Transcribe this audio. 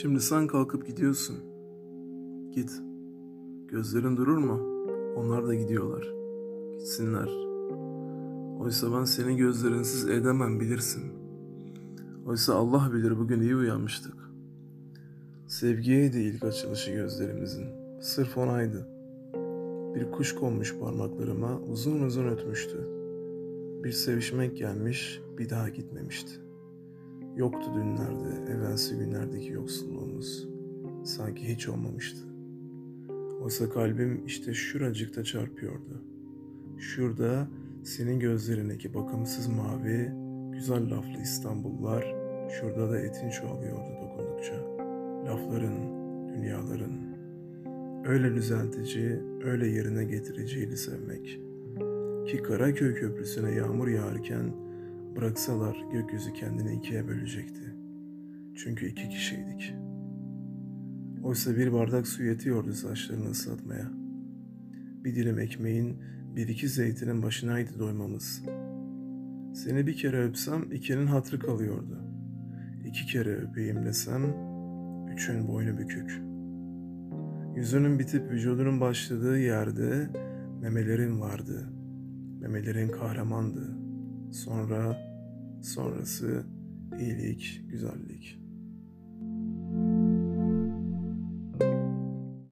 Şimdi sen kalkıp gidiyorsun. Git. Gözlerin durur mu? Onlar da gidiyorlar. Gitsinler. Oysa ben seni gözlerinsiz edemem bilirsin. Oysa Allah bilir bugün iyi uyanmıştık. Sevgiyeydi ilk açılışı gözlerimizin. Sırf onaydı. Bir kuş konmuş parmaklarıma uzun uzun ötmüştü. Bir sevişmek gelmiş bir daha gitmemişti. Yoktu dünlerde, evvelsi günlerdeki yoksulluğumuz. Sanki hiç olmamıştı. Oysa kalbim işte şuracıkta çarpıyordu. Şurada senin gözlerindeki bakımsız mavi, güzel laflı İstanbullar, şurada da etin çoğalıyordu dokundukça. Lafların, dünyaların. Öyle düzeltici, öyle yerine getiriciydi sevmek. Ki Karaköy Köprüsü'ne yağmur yağarken bıraksalar gökyüzü kendini ikiye bölecekti. Çünkü iki kişiydik. Oysa bir bardak su yetiyordu saçlarını ıslatmaya. Bir dilim ekmeğin, bir iki zeytinin başınaydı doymamız. Seni bir kere öpsem ikinin hatrı kalıyordu. İki kere öpeyim desem, üçün boynu bükük. Yüzünün bitip vücudunun başladığı yerde memelerin vardı. Memelerin kahramandı. Sonra, sonrası iyilik, güzellik.''